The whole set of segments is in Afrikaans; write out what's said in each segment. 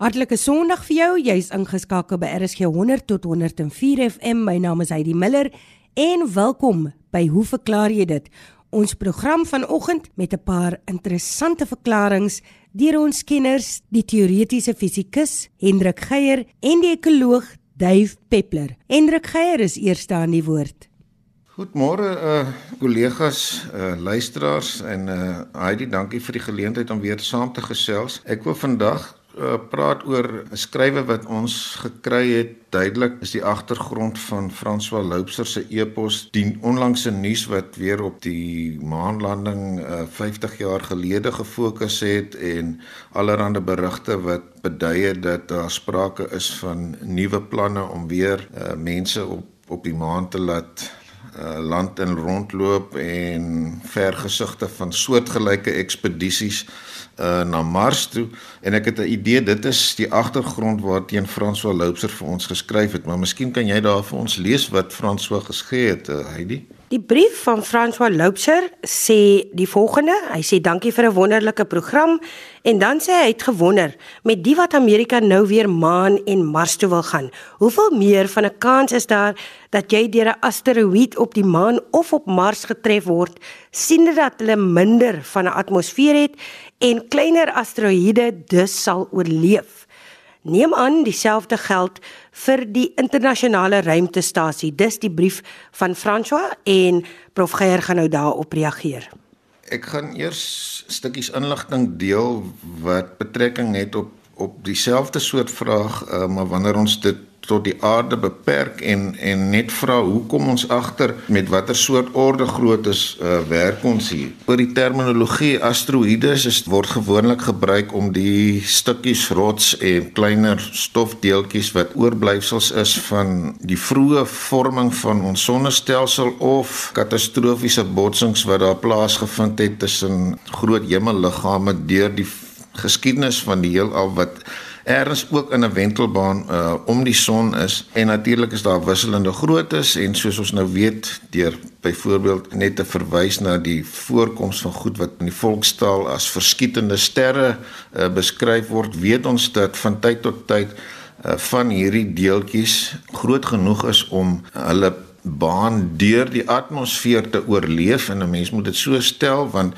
Hartlike Sondag vir jou. Jy's ingeskakel by RSG 100 tot 104 FM. My naam is Heidi Miller en welkom by Hoe verklaar jy dit? Ons program vanoggend met 'n paar interessante verklaringe deur ons kenners, die teoretiese fisikus Hendrik Geier en die ekoloog Dave Peppler. Hendrik Geier is eerste aan die woord. Goeiemôre uh kollegas, uh luisteraars en uh Heidi, dankie vir die geleentheid om weer saam te gesels. Ek wil vandag uh, praat oor 'n skrywe wat ons gekry het. Duidelik is die agtergrond van François Loubser se epos die onlangse nuus wat weer op die maanlanding uh, 50 jaar gelede gefokus het en allerlei berigte wat beduie dat daar sprake is van nuwe planne om weer uh, mense op op die maan te laat uh, land in rondloop en vergesigte van soortgelyke ekspedisies uh, na Mars toe en ek het 'n idee dit is die agtergrond waarteen François Loubser vir ons geskryf het, maar miskien kan jy daar vir ons lees wat François geskryf het, uh, Heidi. Die brief van François Loubser sê die volgende. Hy sê dankie vir 'n wonderlike program en dan sê hy het gewonder met die wat Amerika nou weer maan en Mars toe wil gaan. Hoeveel meer van 'n kans is daar dat jy deur 'n asteroïde op die maan of op Mars getref word, siende dat hulle minder van 'n atmosfeer het en kleiner asteroïde dus sal oorleef. Neem aan dieselfde geld vir die internasionale ruimtestasie. Dis die brief van François en Prof Geier gaan nou daarop reageer. Ek gaan eers stukkies inligting deel wat betrekking het op op dieselfde soort vraag, uh, maar wanneer ons dit tot die aarde beperk en en net vra hoekom ons agter met watter soort orde groottes uh, werk ons hier. Oor die terminologie asteroïdes is word gewoonlik gebruik om die stukkies rots en kleiner stofdeeltjies wat oorblyfsels is van die vroeë vorming van ons sonnestelsel of katastrofiese botsings wat daar plaasgevind het tussen groot hemelliggame deur die geskiedenis van die heelal wat ergens ook in 'n wentelbaan uh om die son is en natuurlik is daar wisselende groottes en soos ons nou weet deur byvoorbeeld net te verwys na die voorkoms van goed wat in die volkstaal as verskietende sterre uh, beskryf word weet ons dat van tyd tot tyd uh, van hierdie deeltjies groot genoeg is om hulle baan deur die atmosfeer te oorleef en 'n mens moet dit so stel want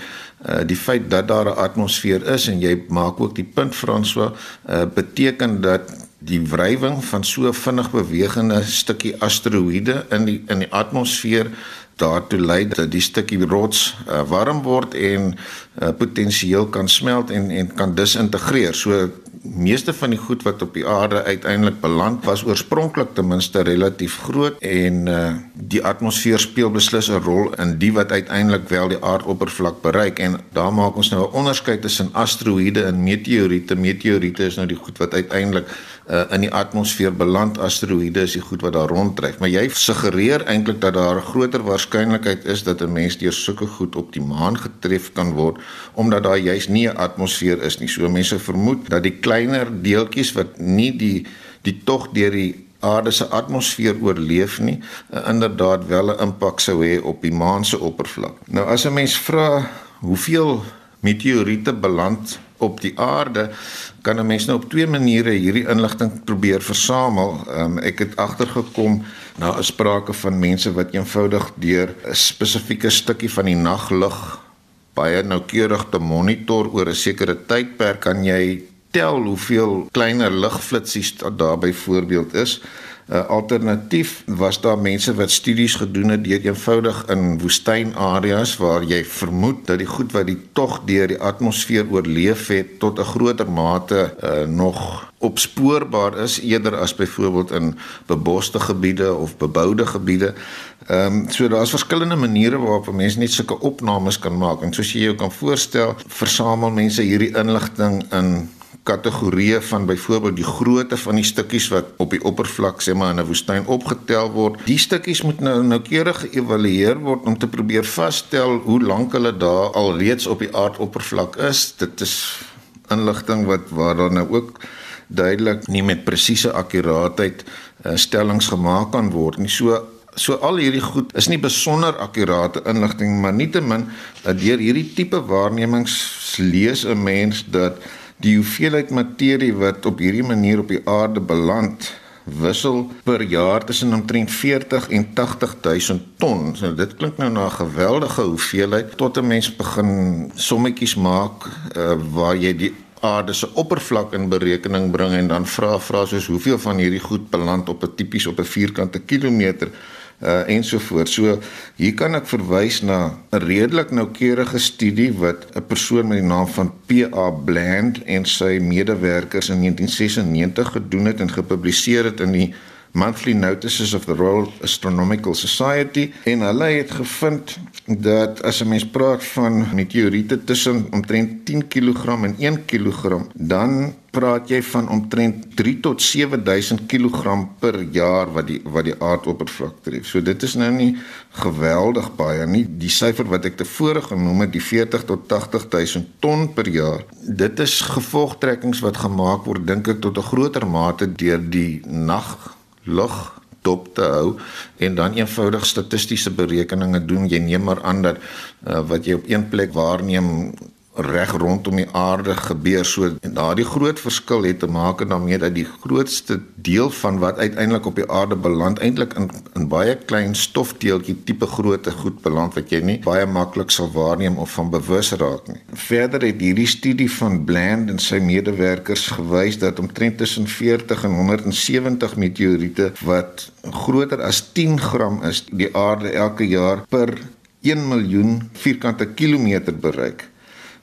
uh, die feit dat daar 'n atmosfeer is en jy maak ook die punt François uh, beteken dat die wrywing van so vinnig bewegende stukkie asteroïde in die in die atmosfeer daartoe lei dat die stukkie rots uh, warm word en uh, potensieel kan smelt en en kan disintegreer. So meeste van die goed wat op die aarde uiteindelik beland was oorspronklik ten minste relatief groot en uh, die atmosfeer speel beslis 'n rol in die wat uiteindelik wel die aardoppervlak bereik en daar maak ons nou 'n onderskeid tussen asteroïde en meteoriete. Meteoriete is nou die goed wat uiteindelik uh, in die atmosfeer beland. Asteroïde is die goed wat daar ronddryf. Maar jy suggereer eintlik dat daar 'n groter waarskynlikheid is dat 'n mens deur sulke goed op die maan getref kan word omdat daar juis nie 'n atmosfeer is nie. So mense vermoed dat die kleiner deeltjies wat nie die die tog deur die aarde se atmosfeer oorleef nie, uh, inderdaad wel 'n impak sou hê op die maan se oppervlak. Nou as 'n mens vra hoeveel meteoriete beland op die aarde kan 'n mens nou op twee maniere hierdie inligting probeer versamel. Um, ek het agtergekom na 'n sprake van mense wat eenvoudig deur 'n spesifieke stukkie van die naglug baie noukeurig te monitor oor 'n sekere tydperk kan jy tel hoeveel kleiner ligflitsies daar byvoorbeeld is. Uh, alternatief was daar mense wat studies gedoen het deur eenvoudig in woestynareas waar jy vermoed dat die goed wat die tog deur die atmosfeer oorleef het tot 'n groter mate uh, nog opspoorbaar is eerder as byvoorbeeld in beboste gebiede of beboude gebiede. Ehm um, so daar's verskillende maniere waarop mense net sulke opnames kan maak en soos jy jou kan voorstel, versamel mense hierdie inligting in kategorieë van byvoorbeeld die grootte van die stukkies wat op die oppervlak sê maar in 'n woestyn opgetel word. Die stukkies moet nou noukeurig geëvalueer word om te probeer vasstel hoe lank hulle daar al reeds op die aardoppervlak is. Dit is inligting wat waar dan nou ook duidelik nie met presiese akkuraatheid uh, stellings gemaak kan word nie. So So al hierdie goed is nie besonder akkurate inligting maar nietemin dat deur hierdie tipe waarnemings lees 'n mens dat Die hoeveelheid materie wat op hierdie manier op die aarde beland wissel per jaar tussen omtrent 40 en 80000 ton. So dit klink nou na 'n geweldige hoeveelheid tot 'n mens begin sommetjies maak uh, waar jy die aarde se oppervlak in berekening bring en dan vra vra soos hoeveel van hierdie goed beland op 'n tipies op 'n vierkante kilometer uh ensovoorts. So hier kan ek verwys na 'n redelik noukeurige studie wat 'n persoon met die naam van PA Bland en sy medewerkers in 1996 gedoen het en gepubliseer het in die Monthly Notices of the Royal Astronomical Society en hulle het gevind dat as 'n mens praat van meteoriete tussen omtrent 10 kg en 1 kg, dan praat jy van omtrent 3 tot 7000 kg per jaar wat die wat die aardoppervlak tref. So dit is nou nie geweldig baie nie. Die syfer wat ek tevore genoem het, die 40 tot 80000 ton per jaar. Dit is gevolgtrekkings wat gemaak word dink ek tot 'n groter mate deur die nag lug dop te hou en dan eenvoudig statistiese berekeninge doen. Jy neem maar aan dat uh, wat jy op een plek waarneem reg rondom die aarde gebeur so en daardie groot verskil het te maak daarmee dat die grootste deel van wat uiteindelik op die aarde beland eintlik in in baie klein stofdeeltjie tipe grootte goed beland wat jy nie baie maklik sal waarneem of van bewus raak nie. Verder het hierdie studie van Bland en sy medewerkers gewys dat omtrent tussen 40 en 170 meteoriete wat groter as 10 gram is die aarde elke jaar per 1 miljoen vierkante kilometer bereik.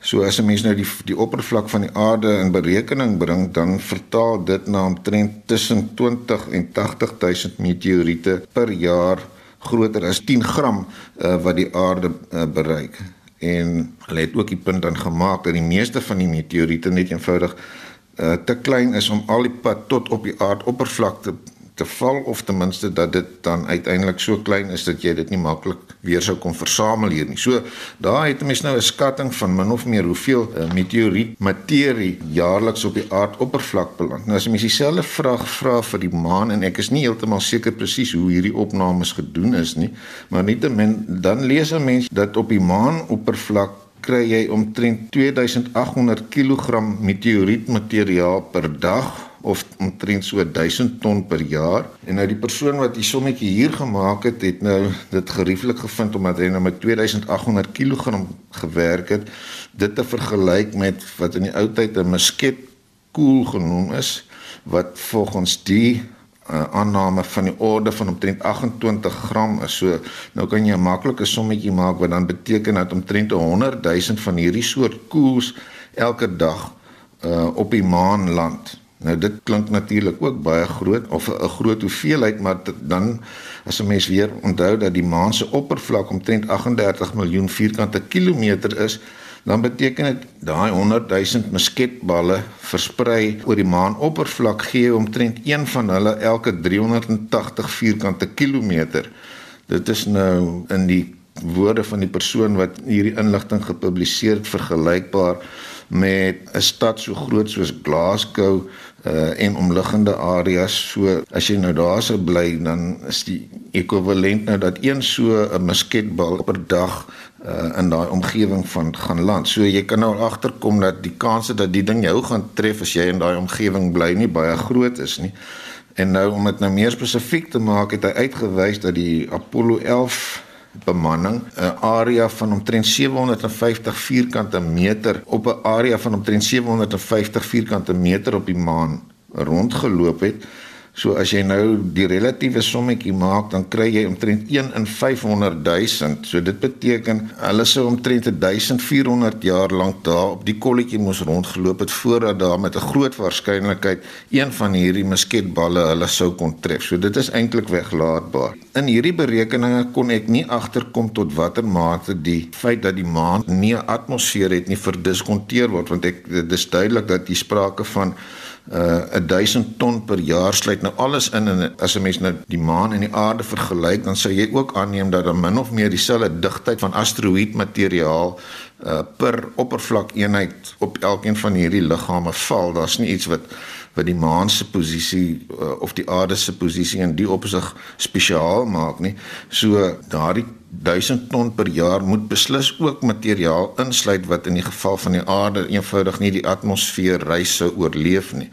So as 'n mens nou die die oppervlak van die aarde in berekening bring, dan vertaal dit na omtrent tussen 20 en 80 000 meteoriete per jaar groter as 10 gram uh, wat die aarde uh, bereik. En hulle het ook die punt dan gemaak dat die meeste van die meteoriete net eenvoudig uh, te klein is om al die pad tot op die aardoppervlak te val of ten minste dat dit dan uiteindelik so klein is dat jy dit nie maklik weer sou kon versamel hier nie. So daar het mense nou 'n skatting van min of meer hoeveel uh, meteoriet materie jaarliks op die aardoppervlak beland. Nou as jy dieselfde vraag vra vir die maan en ek is nie heeltemal seker presies hoe hierdie opnames gedoen is nie, maar nietemin dan lees 'n mens dat op die maan oppervlak kry jy omtrent 2800 kg meteorietmateriaal per dag of omtrent so 1000 ton per jaar. En nou die persoon wat die sommetjie hier gemaak het, het nou dit gerieflik gevind omdat hy nou met 2800 kg gewerk het, dit te vergelyk met wat in die ou tyd 'n musketkoel genoem is wat volgens die uh, aanname van die orde van omtrent 28 gram is. So nou kan jy 'n maklike sommetjie maak wat dan beteken dat omtrent 100 000 van hierdie soort koels elke dag uh, op die maan land. Nou dit klink natuurlik ook baie groot of 'n groot hoeveelheid, maar dan as 'n mens weer onthou dat die maan se oppervlak omtrent 38 miljoen vierkante kilometer is, dan beteken dit daai 100 000 musketballe versprei oor die maanoppervlak gee omtrent een van hulle elke 380 vierkante kilometer. Dit is nou in die woorde van die persoon wat hierdie inligting gepubliseer het vergelykbaar met 'n stad so groot soos Glasgow uh en omliggende areas. So as jy nou daar sou bly, dan is die ekwivalent nou dat een so 'n musketbal per dag uh in daai omgewing van gaan land. So jy kan nou agterkom dat die kanse dat die ding jou gaan tref as jy in daai omgewing bly nie baie groot is nie. En nou om dit nou meer spesifiek te maak, het hy uitgewys dat die Apollo 11 bemanning. 'n area van omtrent 750 vierkante meter op 'n area van omtrent 750 vierkante meter op die maan rondgeloop het So as jy nou die relatiewe sommetjie maak, dan kry jy omtrent 1 in 500 000. So dit beteken hulle sou omtrent 1400 jaar lank daar op die kolletjie moes rondgeloop het voordat daar met 'n groot waarskynlikheid een van hierdie musketballe hulle sou kon tref. So dit is eintlik weglaatbaar. In hierdie berekeninge kon ek nie agterkom tot watter mate die feit dat die maan nie 'n atmosfeer het nie verdiskonteer word want ek dit is duidelik dat hier sprake van uh 1000 ton per jaar sluit nou alles in en as 'n mens nou die maan en die aarde vergelyk dan sou jy ook aanneem dat daar min of meer dieselfde digtheid van asteroïdmateriaal uh per oppervlakeenheid op elkeen van hierdie liggame val. Daar's nie iets wat wat die maan se posisie uh, of die aarde se posisie in die opsig spesiaal maak nie. So daardie 1000 ton per jaar moet beslis ook materiaal insluit wat in die geval van die aarde eenvoudig nie die atmosfeer reis sou oorleef nie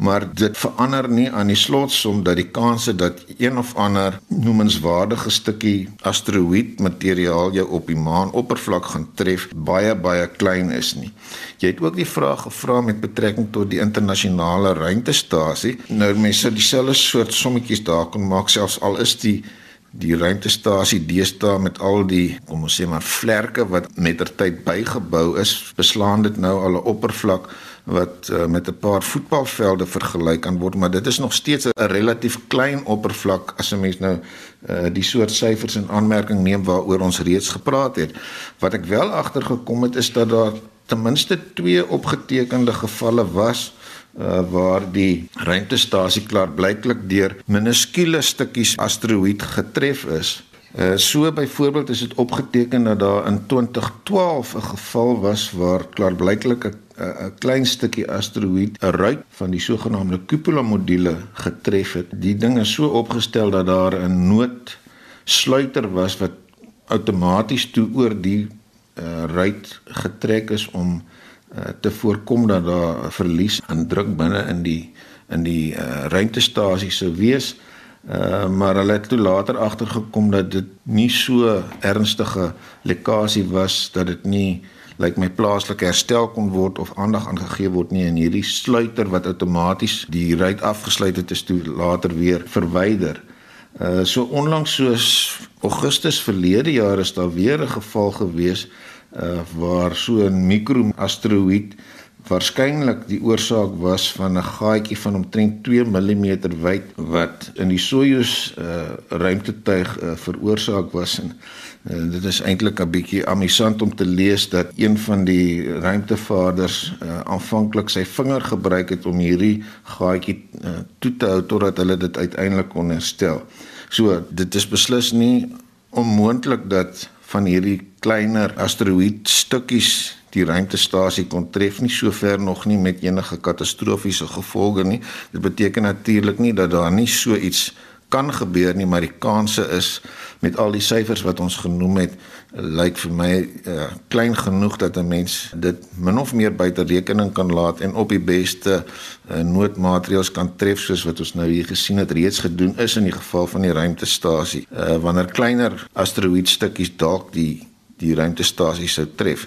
maar dit verander nie aan die slotsom dat die kanse dat een of ander noemenswaardige stukkie asteroïde materiaal jou op die maan oppervlak gaan tref baie baie klein is nie. Jy het ook die vraag gevra met betrekking tot die internasionale ruimtestasie. Nou mense dieselfde soort sommetjies daar kon maak selfs al is die die ruimtestasie deesdae met al die kom ons sê maar vlerke wat mettertyd bygebou is, beslaan dit nou al 'n oppervlak wat uh, met 'n paar voetbalvelde vergelyk kan word, maar dit is nog steeds 'n relatief klein oppervlak as 'n mens nou uh, die soort syfers in aanmerking neem waaroor ons reeds gepraat het. Wat ek wel agtergekom het is dat daar ten minste twee opgetekende gevalle was uh, waar die ruimtestasie klaarblyklik deur minuskule stukkies asteroïde getref is. Uh, so byvoorbeeld is dit opgeteken dat daar in 2012 'n geval was waar klaarblyklik 'n 'n klein stukkie asteroïde 'n ruit van die sogenaamde cupola module getref het. Die ding is so opgestel dat daar 'n noodsluiter was wat outomaties toe oor die uh, ruit getrek is om uh, te voorkom dat daar 'n verlies aan druk binne in die in die uh, ruimtestasie sou wees. Uh, maar hulle het toe later agtergekom dat dit nie so ernstige lekkasie was dat dit nie lyk my plaaslik herstel kon word of aandag aangegee word nie en hierdie sluiter wat outomaties die ruit afgesluit het is toe later weer verwyder. Uh so onlangs soos Augustus verlede jaar is daar weer 'n geval gewees uh waar so 'n mikroasteroïde waarskynlik die oorsaak was van 'n gaatjie van omtrent 2 mm wyd wat in die Soyuz uh ruimtetuig uh, veroorsaak was en En dit is eintlik 'n bietjie amusant om te lees dat een van die ruimtevaarders uh, aanvanklik sy vinger gebruik het om hierdie gaatjie uh, toe te hou totdat hulle dit uiteindelik kon herstel. So, dit is beslis nie onmoontlik dat van hierdie kleiner asteroïde stukkies die ruimtestasie kon tref nie sover nog nie met enige katastrofiese gevolge nie. Dit beteken natuurlik nie dat daar nie so iets kan gebeur nie, maar die kanse is met al die syfers wat ons genoem het, lyk vir my uh, klein genoeg dat 'n mens dit min of meer buite rekening kan laat en op die beste uh, noodmaatreëls kan tref soos wat ons nou hier gesien het reeds gedoen is in die geval van die ruimtestasie. Uh, wanneer kleiner asteroïde stukkies dalk die die ruimtestasie sou tref.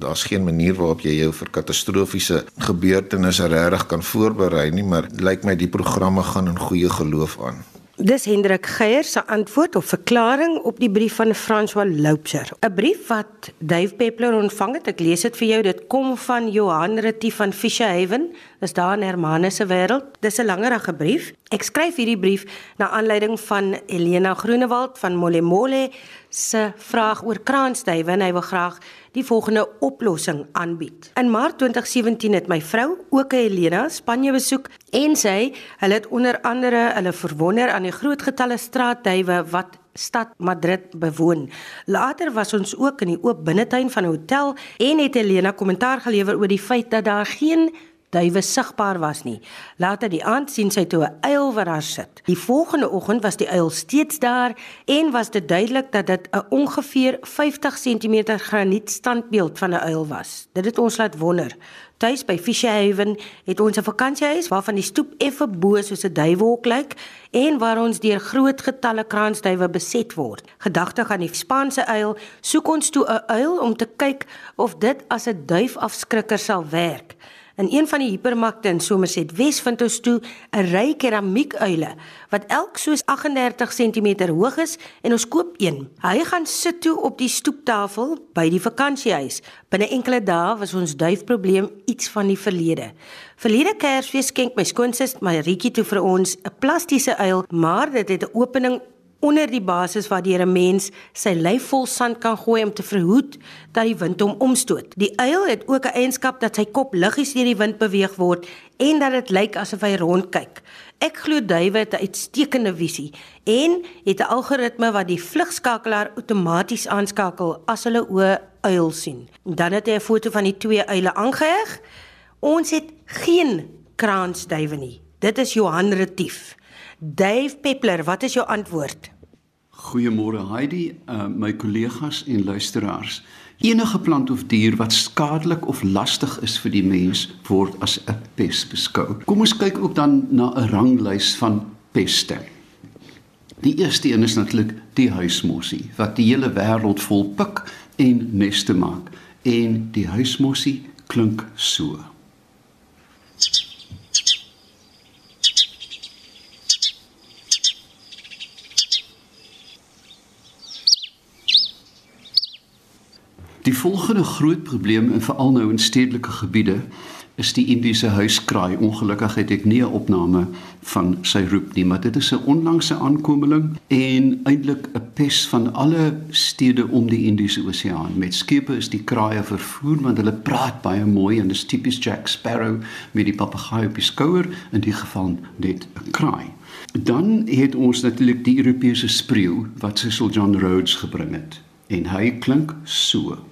Daar's geen manier waarop jy jou vir katastrofiese gebeurtenisse regtig kan voorberei nie, maar lyk my die programme gaan in goeie geloof aan. Dis Hendrik Geier se antwoord of verklaring op die brief van François Loubser. 'n Brief wat Dave Peppler ontvang het. Ek lees dit vir jou. Dit kom van Johan Retief van Fisherhaven. Dis daar in Hermanus se wêreld. Dis 'n langerige brief. Ek skryf hierdie brief na aanleiding van Elena Groenewald van Molemole se vraag oor kraansduwe en hy wil graag die volgende oplossing aanbied. In Maart 2017 het my vrou, ook Helena, Spanje besoek en sy, hulle het onder andere hulle verwonder aan die groot getalle straatduwe wat stad Madrid bewoon. Later was ons ook in die oop binnetuin van 'n hotel en het Helena kommentaar gelewer oor die feit dat daar geen duwe sigbaar was nie. Later die aand sien sy toe 'n uil wat daar sit. Die volgende oggend was die uil steeds daar en was dit duidelik dat dit 'n ongeveer 50 cm graniet standbeeld van 'n uil was. Dit het ons laat wonder. Tuis by Fisherhaven het ons 'n vakansiehuis waarvan die stoep effe bo soos 'n duiwelhok lyk en waar ons deur groot getalle kraansduwe beset word. Gedagtig aan die Spaanse uil, soek ons toe 'n uil om te kyk of dit as 'n duifafskrikker sal werk. In een van die hipermarkte in Somerset Wes vind ons toe 'n ry keramiekuile wat elk soos 38 cm hoog is en ons koop een. Hy gaan sit toe op die stoeptafel by die vakansiehuis. Binne enkele dae was ons duifprobleem iets van die verlede. Verlede Kersfees skenk my skoonsis Maritjie toe vir ons 'n plastiese uil, maar dit het 'n opening onder die basis waardeur 'n mens sy lyf vol sand kan gooi om te verhoed dat die wind hom omstoot. Die uil het ook 'n eienskap dat sy kop liggies deur die wind beweeg word en dat dit lyk asof hy rondkyk. Ek glo duwe het 'n uitstekende visie en het 'n algoritme wat die vlugskakelaar outomaties aanskakel as hulle o uil sien. Dan het hy 'n foto van die twee uile aangeheg. Ons het geen kraansduwe nie. Dit is Johan Retief. Dave Peppler, wat is jou antwoord? Goeiemôre Heidi, uh, my kollegas en luisteraars. Enige plant of dier wat skadelik of lastig is vir die mens word as 'n pes beskou. Kom ons kyk ook dan na 'n ranglys van peste. Die eerste een is natuurlik die huismossie wat die hele wêreld vol pik en neste maak. En die huismossie klink so. Die volgende groot probleem en veral nou in stedelike gebiede is die Indiese huiskraai. Ongelukkig het ek nie 'n opname van sy roep nie, maar dit is 'n onlangse aankomeling en eintlik 'n pes van alle stede om die Indiese Oseaan. Met skepe is die kraaie vervoer want hulle praat baie mooi en dis tipies Jack Sparrow met die papegaai op die skouer, in die geval net 'n kraai. Dan het ons natuurlik die Europese spreeu wat Cecil John Rhodes gebring het en hy klink so.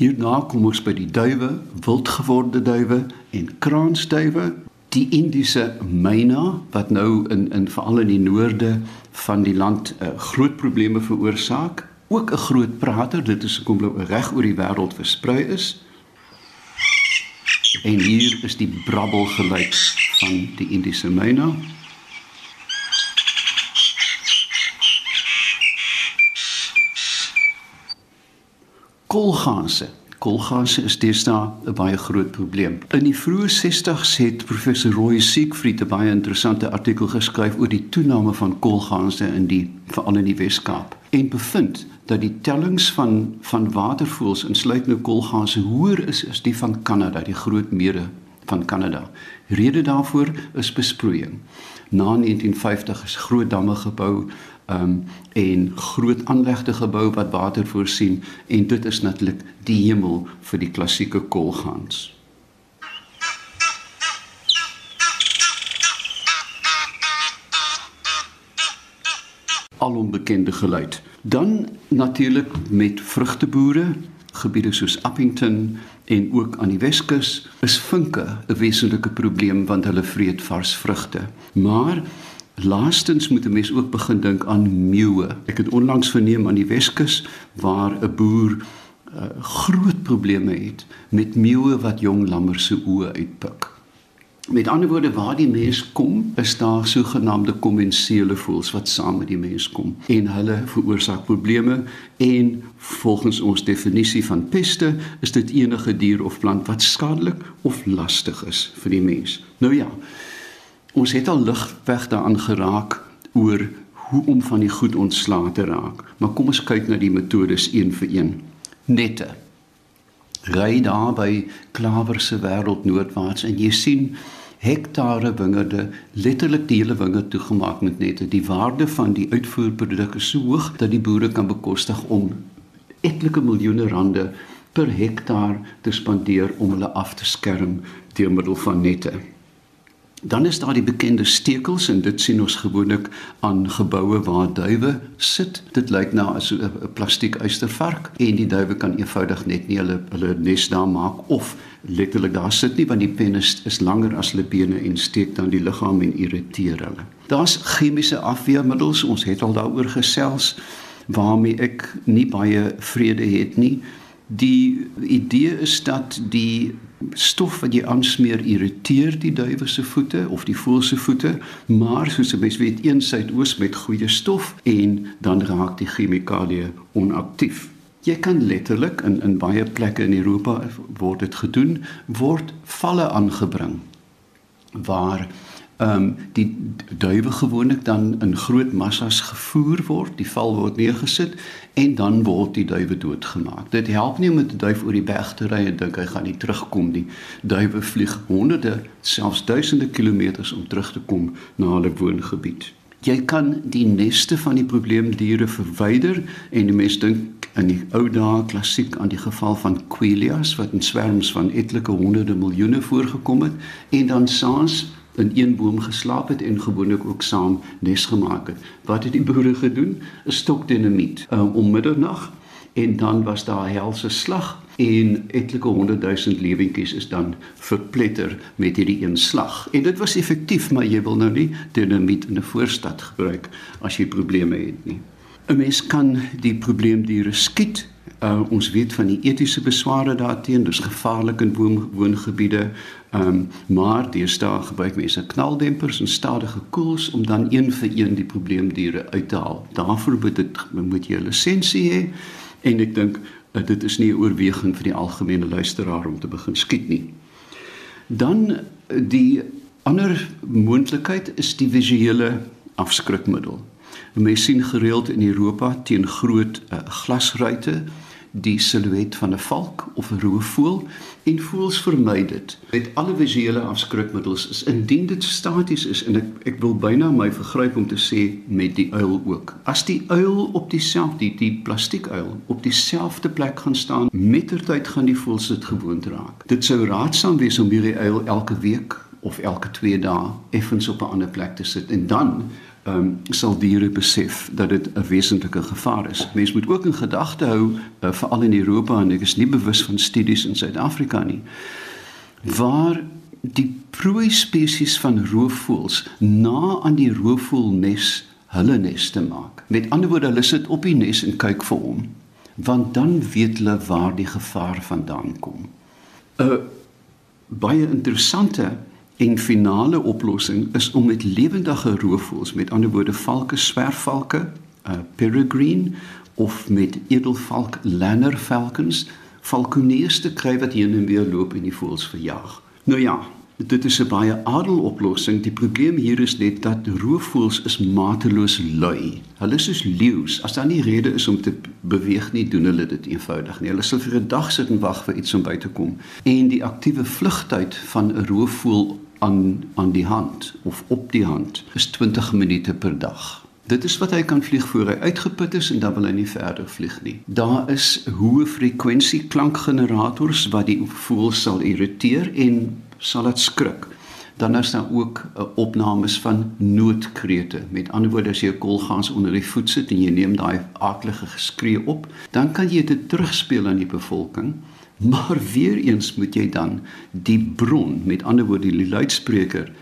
Hierna kom ons by die duwe, wildgeworde duwe en kraansduwe. Die Indiese myna wat nou in in veral in die noorde van die land uh, groot probleme veroorsaak, ook 'n groot prater, dit is kom nou reg oor die wêreld versprei is. En hier is die brabbel geluid van die Indiese myna. Kolganse. Kolganse is deesdae 'n baie groot probleem. In die vroeë 60's het professor Roy Siegfried 'n baie interessante artikel geskryf oor die toename van kolganse in die veral in die Wes-Kaap en bevind dat die tellings van van watervoëls insluit nou kolganse hoër is as die van Kanada, die groot mere van Kanada. Rede daarvoor is besproeiing. Na 1950 is groot damme gebou um, en groot aanlegte gebou wat water voorsien en dit is natuurlik die hemel vir die klassieke kolgans. al onbekende geluid. Dan natuurlik met vrugteboere, gebiede soos Appington en ook aan die Weskus, is vinke 'n wesentlike probleem want hulle vreet vars vrugte. Maar Laastens moet 'n mens ook begin dink aan meeuwe. Ek het onlangs verneem aan die Weskus waar 'n boer uh, groot probleme het met meeuwe wat jong lammers se oë uitpik. Met ander woorde, waar die mens kom, is daar sogenaamde kommensiele voels wat saam met die mens kom en hulle veroorsaak probleme en volgens ons definisie van peste is dit enige dier of plant wat skadelik of lastig is vir die mens. Nou ja, Ons het al ligweg daaraan geraak oor hoe om van die goed ontslae te raak. Maar kom ons kyk na die metodes een vir een. Nette. Ry daar by Klawer se wêreld noordwaarts en jy sien hektare wingerde, letterlik die hele wingerd toegemaak met nette. Die waarde van die uitvoerproduk is so hoog dat die boere kan bekostig om etlike miljoene rande per hektaar te spandeer om hulle af te skerm deur middel van nette. Dan is daar die bekende stekels en dit sien ons gewoonlik aan geboue waar duwe sit. Dit lyk na as 'n plastiek uistervark en die duwe kan eenvoudig net nie hulle hulle nes daar maak of letterlik daar sit nie want die pen is, is langer as hulle bene en steek dan die liggaam en irriteer hulle. Daar's chemiese afweermiddels, ons het al daaroor gesels waarmee ek nie baie vrede het nie. Die idee is dat die stof wat jy aansmeer irriteer die duwe se voete of die voël se voete, maar soos 'n mens weet, een suidoos met goeie stof en dan raak die chemikalie onaktief. Jy kan letterlik in in baie plekke in Europa word dit gedoen, word valle aangebring waar ehm um, die duwe gewoonlik dan in groot massas gevoer word, die val word neergesit en dan word die duwe doodgemaak. Dit help nie om met 'n duif oor die berg te ry en dink hy gaan nie terugkom nie. Duwe vlieg honderde, selfs duisende kilometers om terug te kom na hulle woongebied. Jy kan die neste van die probleemdiere verwyder en die mense dink in die ou dae klassiek aan die geval van Quilias wat in swerms van etlike honderde miljoene voorgekom het en dan saans in een boom geslaap het en gewoonlik ook saam nes gemaak het. Wat het die boere gedoen? 'n Stokdinamiet um, om middernag en dan was daar helse slag en etlike 100 000 lewentjies is dan verpletter met hierdie een slag. En dit was effektief, maar jy wil nou nie dinamiet in 'n voorstad gebruik as jy probleme het nie. 'n Mens kan die probleemdiere skiet. Uh, ons weet van die etiese besware daarteenoor, dis gevaarlik in woon, woongebiede. Ehm um, maar deesdae gebruik mense knaldempers en stadige koels om dan een vir een die probleemdiere uit te haal. Daarvoor moet dit moet jy 'n lisensie hê en ek dink uh, dit is nie 'n oorweging vir die algemene luisteraar om te begin skiet nie. Dan uh, die ander moontlikheid is die visuele afskrikmiddel. Mense sien gereeld in Europa teen groot uh, glasruite die silhouet van 'n valk of 'n roofvoël en voels vermy dit. Met alle visuele afskrikmiddels is indien dit staties is en ek ek wil byna my vergryp om te sê met die uil ook. As die uil op dieselfde die, die plastiekuil op dieselfde plek gaan staan, mettertyd gaan die voels dit gewoond raak. Dit sou raadsaam wees om hierdie uil elke week of elke 2 dae effens op 'n ander plek te sit en dan um, sal diere besef dat dit 'n wesentlike gevaar is. Mense moet ook in gedagte hou uh, veral in Europa en ek is nie bewus van studies in Suid-Afrika nie waar die prooi spesies van roofvoëls na aan die roofvoëlnes hulle nes te maak. Met ander woorde, hulle sit op die nes en kyk vir hom, want dan weet hulle waar die gevaar vandaan kom. 'n baie interessante En finale oplossing is om met lewendige roofvoëls, met ander woorde valke, swerfvalke, uh, peregrine of met edelvalk lanner falcons falconeers te kry wat hier en weer loop en die voëls verjaag. Nou ja, dit is 'n baie adel oplossing. Die probleem hier is net dat roofvoëls is mateloos lui. Hulle is soos leeu's. As daar nie rede is om te beweeg nie, doen hulle dit eenvoudig nie. Hulle sal vir 'n dag sit en wag vir iets om by te kom. En die aktiewe vlugtyd van 'n roofvoël aan aan die hand of op die hand is 20 minute per dag. Dit is wat hy kan vlieg voor hy uitgeput is en dan wil hy nie verder vlieg nie. Daar is hoë frekwensie klankgenerators wat die voël sal irriteer en sal dit skrik. Dan is daar ook uh, opnames van noodkrete. Met ander woorde as jy 'n kolgans onder die voet sit en jy neem daai aardige geskree op, dan kan jy dit terugspeel aan die bevolking Maar weer eens moet jy dan die bron, met ander woorde die luidspreker,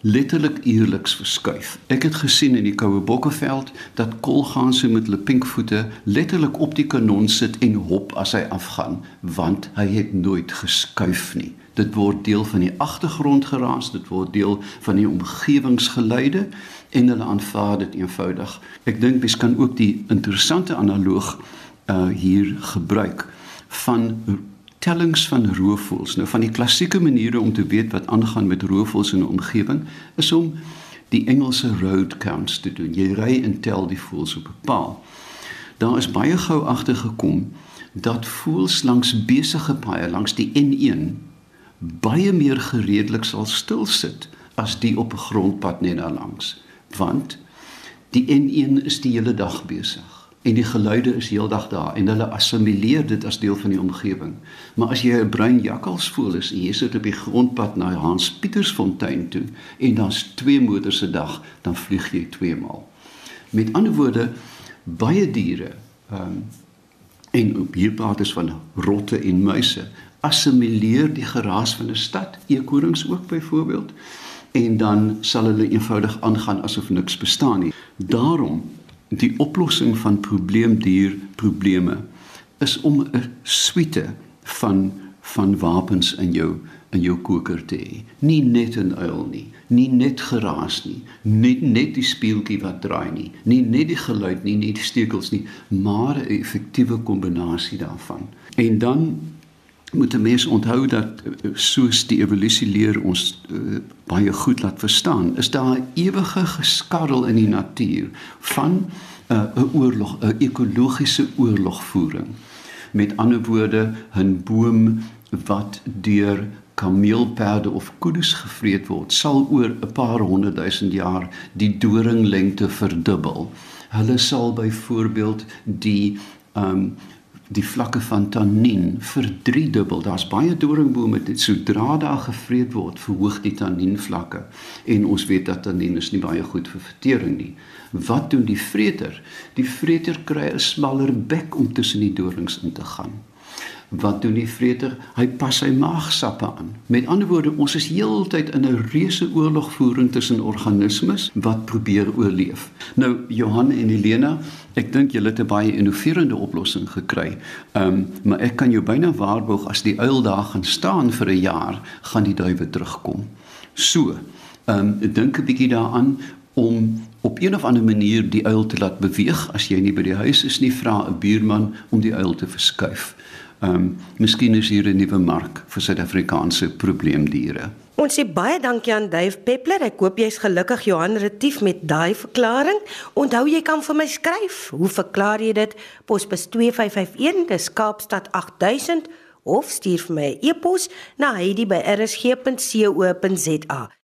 letterlik uierliks verskuif. Ek het gesien in die koue bokkeveld dat kolganse met hulle pinkvoete letterlik op die kanon sit en hop as hy afgaan, want hy het nooit geskuif nie. Dit word deel van die agtergrond geraas, dit word deel van die omgewingsgeluide en hulle aanvaar dit eenvoudig. Ek dink mens kan ook die interessante analoog uh hier gebruik van tellings van roofvoëls. Nou van die klassieke maniere om te weet wat aangaan met roofvoëls in 'n omgewing is om die Engelse road counts te doen. Jy ry en tel die voëls op 'n paal. Daar is baie gou agtergekom dat voëls langs besige paaie langs die N1 baie meer gereedelik sal stil sit as die op 'n grondpad net daar langs, want die N1 is die hele dag besig en die geluide is heeldag daar en hulle assimileer dit as deel van die omgewing. Maar as jy 'n bruin jakkalsvoël is en jy sit op die grondpad na Hans Pietersfontein toe en daar's twee motors se dag, dan vlieg jy twee maal. Met ander woorde, baie diere, ehm um, en op hier praat ons van rotte en muise, assimileer die geraas van 'n stad, eekorings ook byvoorbeeld, en dan sal hulle eenvoudig aangaan asof niks bestaan nie. Daarom die oplossing van probleemdier probleme is om 'n suite van van wapens in jou in jou koker te hê. Nie net 'n uil nie, nie net geraas nie, nie net die speeltjie wat draai nie, nie net die geluid nie, nie die stekels nie, maar 'n effektiewe kombinasie daarvan. En dan moet 'n mens onthou dat eh, soos die evolusie leer ons uh, baie goed laat verstaan, is daar 'n ewige geskarrel in die natuur van 'n uh, oorlog, 'n ekologiese oorlogvoering. Met ander woorde, 'n boom wat deur kameelperde of kuddes gevreet word, sal oor 'n paar honderd duisend jaar die doringlengte verdubbel. Hulle sal byvoorbeeld die um die vlakke van tannien verdriedubbel. Daar's baie doringbome dit sodra daar gevreet word, verhoog die tannien vlakke. En ons weet dat tannien is nie baie goed vir vertering nie. Wat doen die vreter? Die vreter kry 'n smaller bek om tussen die dorings in te gaan. Wat doen die vreter? Hy pas sy maagsappe aan. Met ander woorde, ons is heeltyd in 'n reuse oorlog voering tussen organismes wat probeer oorleef. Nou Johan en Helena, ek dink julle het 'n baie innoverende oplossing gekry. Ehm, um, maar ek kan jou byna waarborg as die uil daar gaan staan vir 'n jaar, gaan die duwe terugkom. So, ehm um, dink 'n bietjie daaraan om op een of ander manier die uil te laat beweeg as jy nie by die huis is nie, vra 'n buurman om die uil te verskuif. Ehm um, miskien is hier 'n nuwe mark vir Suid-Afrikaanse probleemdiere. Ons sê baie dankie aan Dave Peppler. Ek hoop jy's gelukkig Johan Retief met daai verklaring. Onthou jy kan vir my skryf. Hoe verklaar jy dit? Posbus 2551, dis Kaapstad 8000 of stuur vir my 'n e e-pos na heidi@rsg.co.za.